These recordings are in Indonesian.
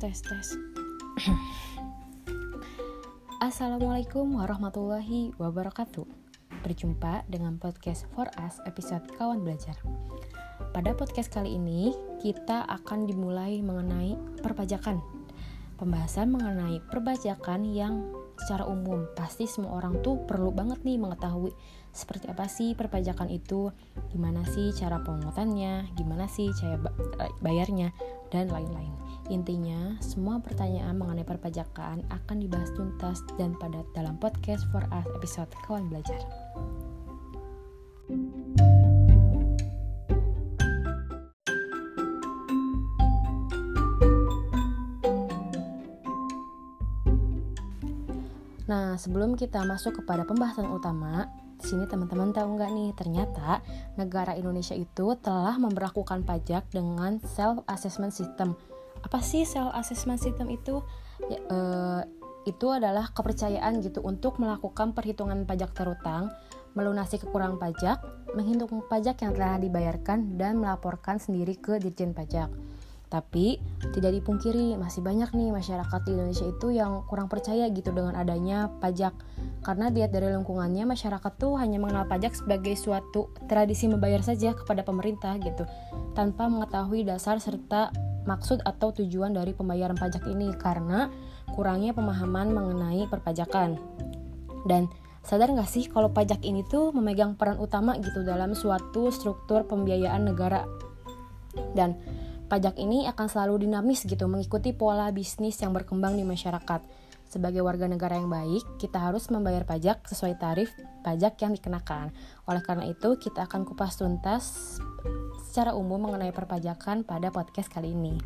tes tes. Assalamualaikum warahmatullahi wabarakatuh. Berjumpa dengan podcast For Us episode Kawan Belajar. Pada podcast kali ini kita akan dimulai mengenai perpajakan. Pembahasan mengenai perpajakan yang secara umum pasti semua orang tuh perlu banget nih mengetahui seperti apa sih perpajakan itu, gimana sih cara pemungutannya, gimana sih cara bayarnya, dan lain-lain. Intinya, semua pertanyaan mengenai perpajakan akan dibahas tuntas dan padat dalam podcast For Us episode Kawan Belajar. Nah, sebelum kita masuk kepada pembahasan utama, di sini teman-teman tahu nggak nih, ternyata negara Indonesia itu telah memperlakukan pajak dengan self assessment system. Apa sih self assessment system itu? Ya, eh, itu adalah kepercayaan gitu untuk melakukan perhitungan pajak terutang, melunasi kekurangan pajak, menghitung pajak yang telah dibayarkan dan melaporkan sendiri ke Dirjen Pajak. Tapi tidak dipungkiri masih banyak nih masyarakat di Indonesia itu yang kurang percaya gitu dengan adanya pajak. Karena lihat dari lingkungannya masyarakat tuh hanya mengenal pajak sebagai suatu tradisi membayar saja kepada pemerintah gitu tanpa mengetahui dasar serta maksud atau tujuan dari pembayaran pajak ini karena kurangnya pemahaman mengenai perpajakan. Dan sadar nggak sih kalau pajak ini tuh memegang peran utama gitu dalam suatu struktur pembiayaan negara. Dan Pajak ini akan selalu dinamis gitu, mengikuti pola bisnis yang berkembang di masyarakat. Sebagai warga negara yang baik, kita harus membayar pajak sesuai tarif pajak yang dikenakan. Oleh karena itu, kita akan kupas tuntas secara umum mengenai perpajakan pada podcast kali ini.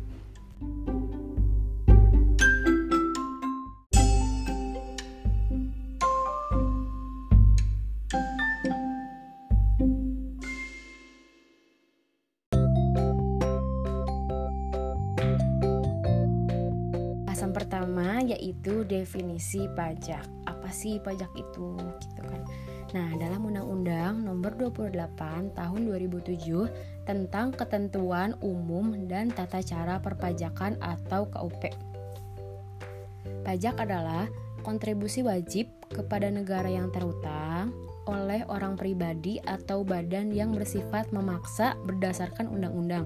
Definisi pajak. Apa sih pajak itu? Gitu kan. Nah, dalam Undang-Undang Nomor 28 Tahun 2007 tentang Ketentuan Umum dan Tata Cara Perpajakan atau KUP. Pajak adalah kontribusi wajib kepada negara yang terutang oleh orang pribadi atau badan yang bersifat memaksa berdasarkan undang-undang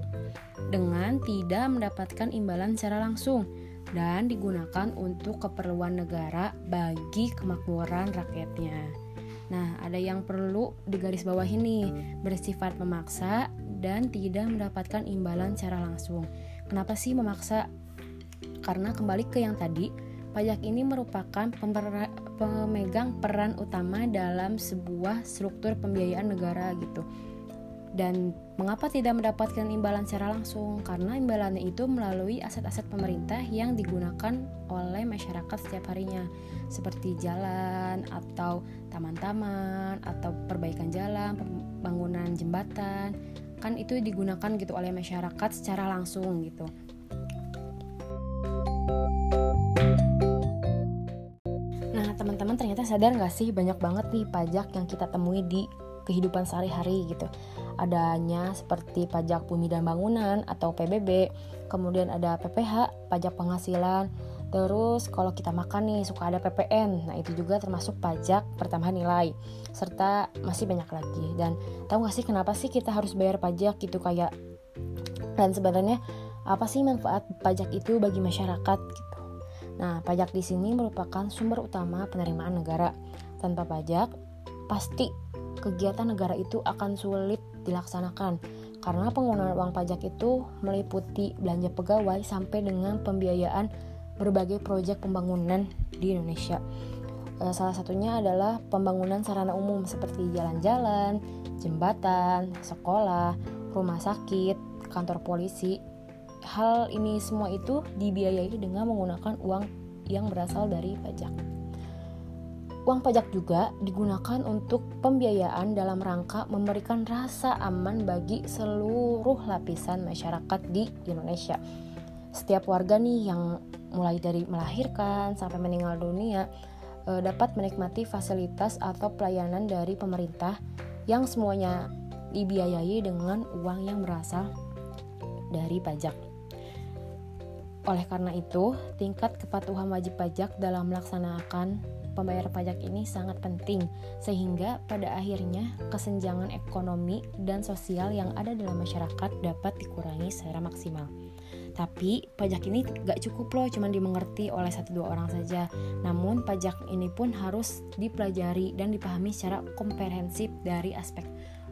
dengan tidak mendapatkan imbalan secara langsung dan digunakan untuk keperluan negara bagi kemakmuran rakyatnya. Nah, ada yang perlu digaris bawah ini bersifat memaksa dan tidak mendapatkan imbalan secara langsung. Kenapa sih memaksa? Karena kembali ke yang tadi, pajak ini merupakan pemegang peran utama dalam sebuah struktur pembiayaan negara gitu dan mengapa tidak mendapatkan imbalan secara langsung? Karena imbalannya itu melalui aset-aset pemerintah yang digunakan oleh masyarakat setiap harinya, seperti jalan atau taman-taman atau perbaikan jalan, pembangunan jembatan. Kan itu digunakan gitu oleh masyarakat secara langsung gitu. Nah, teman-teman ternyata sadar nggak sih banyak banget nih pajak yang kita temui di kehidupan sehari-hari gitu. Adanya seperti pajak bumi dan bangunan atau PBB, kemudian ada PPH, pajak penghasilan, Terus kalau kita makan nih suka ada PPN, nah itu juga termasuk pajak pertambahan nilai, serta masih banyak lagi. Dan tahu gak sih kenapa sih kita harus bayar pajak gitu kayak dan sebenarnya apa sih manfaat pajak itu bagi masyarakat gitu. Nah, pajak di sini merupakan sumber utama penerimaan negara. Tanpa pajak, pasti kegiatan negara itu akan sulit dilaksanakan karena penggunaan uang pajak itu meliputi belanja pegawai sampai dengan pembiayaan berbagai proyek pembangunan di Indonesia. Eh, salah satunya adalah pembangunan sarana umum seperti jalan-jalan, jembatan, sekolah, rumah sakit, kantor polisi. Hal ini semua itu dibiayai dengan menggunakan uang yang berasal dari pajak. Uang pajak juga digunakan untuk pembiayaan dalam rangka memberikan rasa aman bagi seluruh lapisan masyarakat di Indonesia. Setiap warga nih yang mulai dari melahirkan sampai meninggal dunia eh, dapat menikmati fasilitas atau pelayanan dari pemerintah yang semuanya dibiayai dengan uang yang berasal dari pajak. Oleh karena itu, tingkat kepatuhan wajib pajak dalam melaksanakan pembayaran pajak ini sangat penting, sehingga pada akhirnya kesenjangan ekonomi dan sosial yang ada dalam masyarakat dapat dikurangi secara maksimal. Tapi pajak ini gak cukup loh cuma dimengerti oleh satu dua orang saja. Namun pajak ini pun harus dipelajari dan dipahami secara komprehensif dari aspek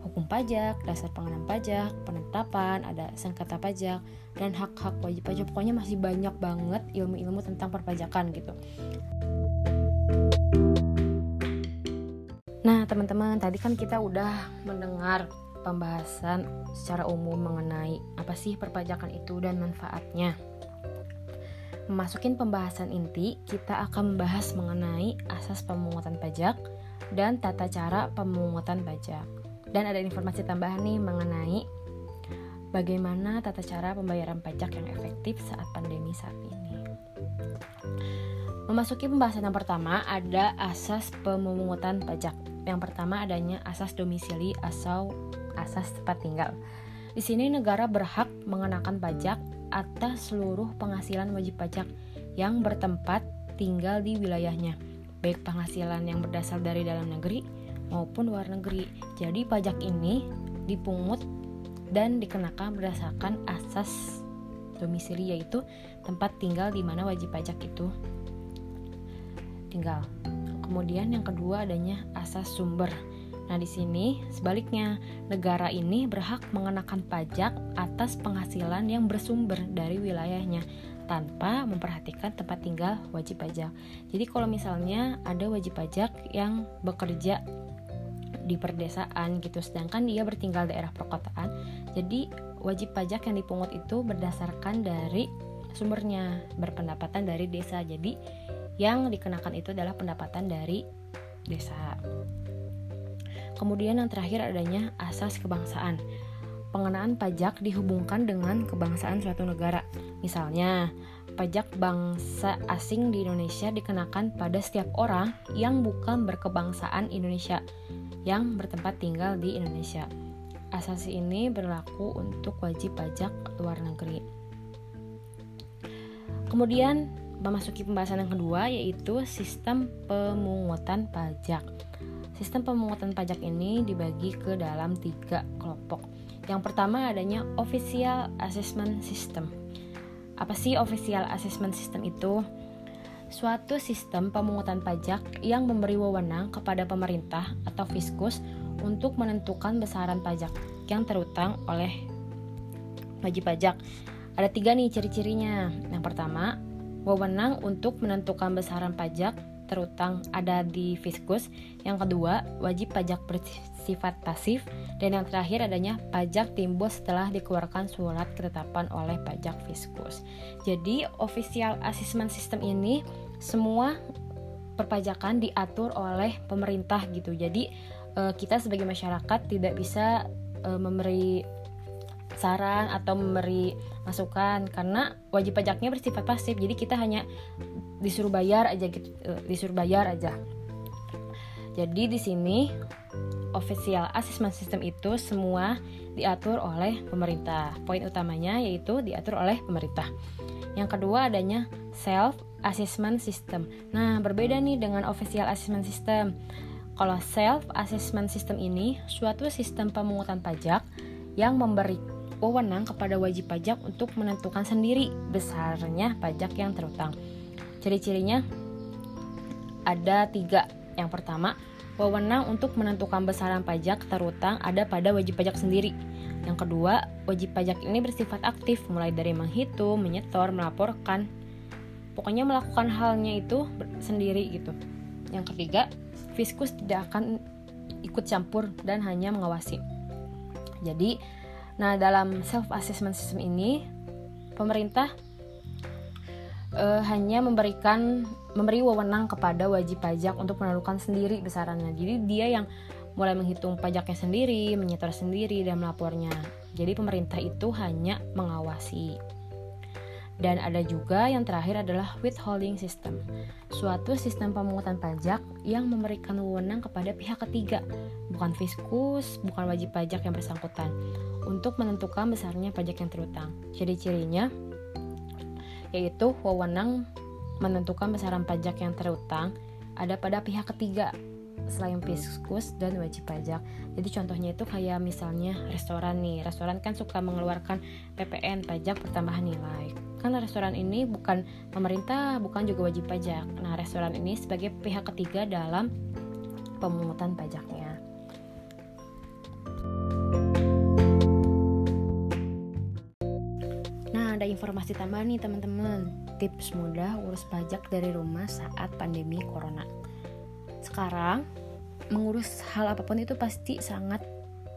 hukum pajak, dasar pengenaan pajak, penetapan, ada sengketa pajak, dan hak-hak wajib pajak. Pokoknya masih banyak banget ilmu-ilmu tentang perpajakan gitu. Nah, teman-teman, tadi kan kita udah mendengar pembahasan secara umum mengenai apa sih perpajakan itu dan manfaatnya. Memasukin pembahasan inti, kita akan membahas mengenai asas pemungutan pajak dan tata cara pemungutan pajak. Dan ada informasi tambahan nih mengenai bagaimana tata cara pembayaran pajak yang efektif saat pandemi saat ini. Memasuki pembahasan yang pertama ada asas pemungutan pajak. Yang pertama adanya asas domisili asal asas tempat tinggal. Di sini negara berhak mengenakan pajak atas seluruh penghasilan wajib pajak yang bertempat tinggal di wilayahnya, baik penghasilan yang berasal dari dalam negeri maupun luar negeri. Jadi pajak ini dipungut dan dikenakan berdasarkan asas domisili yaitu tempat tinggal di mana wajib pajak itu tinggal. Kemudian yang kedua adanya asas sumber. Nah, di sini sebaliknya, negara ini berhak mengenakan pajak atas penghasilan yang bersumber dari wilayahnya tanpa memperhatikan tempat tinggal wajib pajak. Jadi kalau misalnya ada wajib pajak yang bekerja di perdesaan gitu sedangkan dia bertinggal daerah perkotaan, jadi wajib pajak yang dipungut itu berdasarkan dari sumbernya berpendapatan dari desa. Jadi yang dikenakan itu adalah pendapatan dari desa. Kemudian yang terakhir adanya asas kebangsaan. Pengenaan pajak dihubungkan dengan kebangsaan suatu negara. Misalnya, pajak bangsa asing di Indonesia dikenakan pada setiap orang yang bukan berkebangsaan Indonesia yang bertempat tinggal di Indonesia. Asas ini berlaku untuk wajib pajak luar negeri. Kemudian memasuki pembahasan yang kedua yaitu sistem pemungutan pajak. Sistem pemungutan pajak ini dibagi ke dalam tiga kelompok. Yang pertama adanya Official Assessment System. Apa sih Official Assessment System itu? Suatu sistem pemungutan pajak yang memberi wewenang kepada pemerintah atau fiskus untuk menentukan besaran pajak yang terutang oleh wajib pajak. Ada tiga nih ciri-cirinya. Yang pertama, wewenang untuk menentukan besaran pajak terutang ada di Fiskus. Yang kedua, wajib pajak bersifat pasif. Dan yang terakhir adanya pajak timbul setelah dikeluarkan surat ketetapan oleh pajak Fiskus. Jadi, official assessment system ini semua perpajakan diatur oleh pemerintah gitu. Jadi, eh, kita sebagai masyarakat tidak bisa eh, memberi saran atau memberi masukan karena wajib pajaknya bersifat pasif. Jadi kita hanya disuruh bayar aja gitu uh, disuruh bayar aja. Jadi di sini official assessment system itu semua diatur oleh pemerintah. Poin utamanya yaitu diatur oleh pemerintah. Yang kedua adanya self assessment system. Nah berbeda nih dengan official assessment system. Kalau self assessment system ini suatu sistem pemungutan pajak yang memberi wewenang kepada wajib pajak untuk menentukan sendiri besarnya pajak yang terutang. Ciri-cirinya ada tiga. Yang pertama, wewenang untuk menentukan besaran pajak terutang ada pada wajib pajak sendiri. Yang kedua, wajib pajak ini bersifat aktif mulai dari menghitung, menyetor, melaporkan. Pokoknya melakukan halnya itu sendiri gitu. Yang ketiga, fiskus tidak akan ikut campur dan hanya mengawasi. Jadi, nah dalam self assessment system ini pemerintah uh, hanya memberikan memberi wewenang kepada wajib pajak untuk menentukan sendiri besarannya. Jadi dia yang mulai menghitung pajaknya sendiri, menyetor sendiri dan melapornya. Jadi pemerintah itu hanya mengawasi. Dan ada juga yang terakhir adalah withholding system, suatu sistem pemungutan pajak yang memberikan wewenang kepada pihak ketiga, bukan fiskus, bukan wajib pajak yang bersangkutan, untuk menentukan besarnya pajak yang terutang. Jadi cirinya yaitu wewenang menentukan besaran pajak yang terutang ada pada pihak ketiga selain fiskus dan wajib pajak. Jadi contohnya itu kayak misalnya restoran nih. Restoran kan suka mengeluarkan PPN pajak pertambahan nilai. Kan restoran ini bukan pemerintah, bukan juga wajib pajak. Nah, restoran ini sebagai pihak ketiga dalam pemungutan pajaknya. Nah, ada informasi tambahan nih teman-teman. Tips mudah urus pajak dari rumah saat pandemi corona. Sekarang, mengurus hal apa pun itu pasti sangat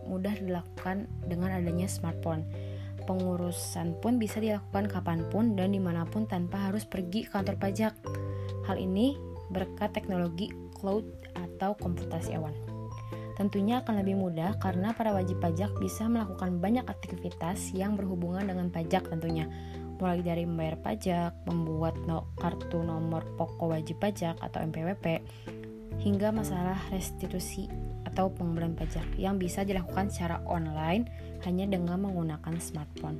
mudah dilakukan dengan adanya smartphone. Pengurusan pun bisa dilakukan kapan pun dan di mana pun tanpa harus pergi ke kantor pajak. Hal ini berkat teknologi cloud atau komputasi awan. Tentunya akan lebih mudah karena para wajib pajak bisa melakukan banyak aktivitas yang berhubungan dengan pajak tentunya. Mulai dari membayar pajak, membuat no kartu nomor pokok wajib pajak atau MPWP, hingga masalah restitusi atau pengembalian pajak yang bisa dilakukan secara online hanya dengan menggunakan smartphone.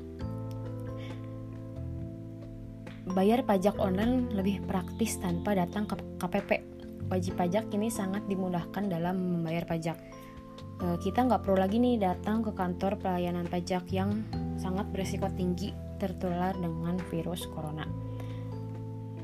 Bayar pajak online lebih praktis tanpa datang ke KPP wajib pajak ini sangat dimudahkan dalam membayar pajak. E, kita nggak perlu lagi nih datang ke kantor pelayanan pajak yang sangat berisiko tinggi tertular dengan virus corona.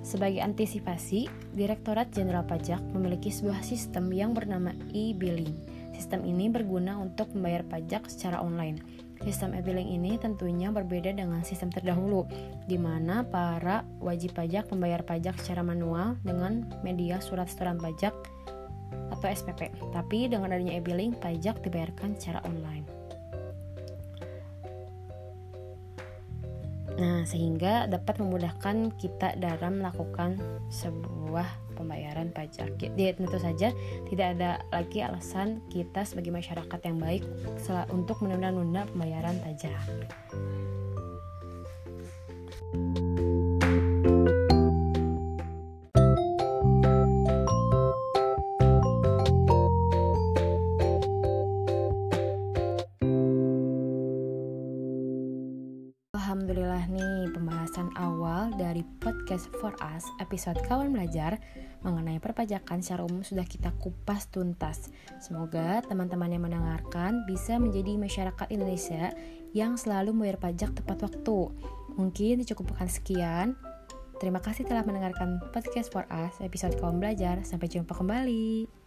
Sebagai antisipasi, Direktorat Jenderal Pajak memiliki sebuah sistem yang bernama e-billing. Sistem ini berguna untuk membayar pajak secara online Sistem e-billing ini tentunya berbeda dengan sistem terdahulu, di mana para wajib pajak membayar pajak secara manual dengan media surat setoran pajak atau SPP. Tapi dengan adanya e-billing, pajak dibayarkan secara online. Nah, sehingga dapat memudahkan kita dalam melakukan sebuah pembayaran pajak. Jadi tentu saja tidak ada lagi alasan kita sebagai masyarakat yang baik untuk menunda-nunda pembayaran pajak. Alhamdulillah For Us episode Kawan Belajar mengenai perpajakan secara umum sudah kita kupas tuntas. Semoga teman-teman yang mendengarkan bisa menjadi masyarakat Indonesia yang selalu membayar pajak tepat waktu. Mungkin dicukupkan sekian. Terima kasih telah mendengarkan podcast For Us episode Kawan Belajar. Sampai jumpa kembali.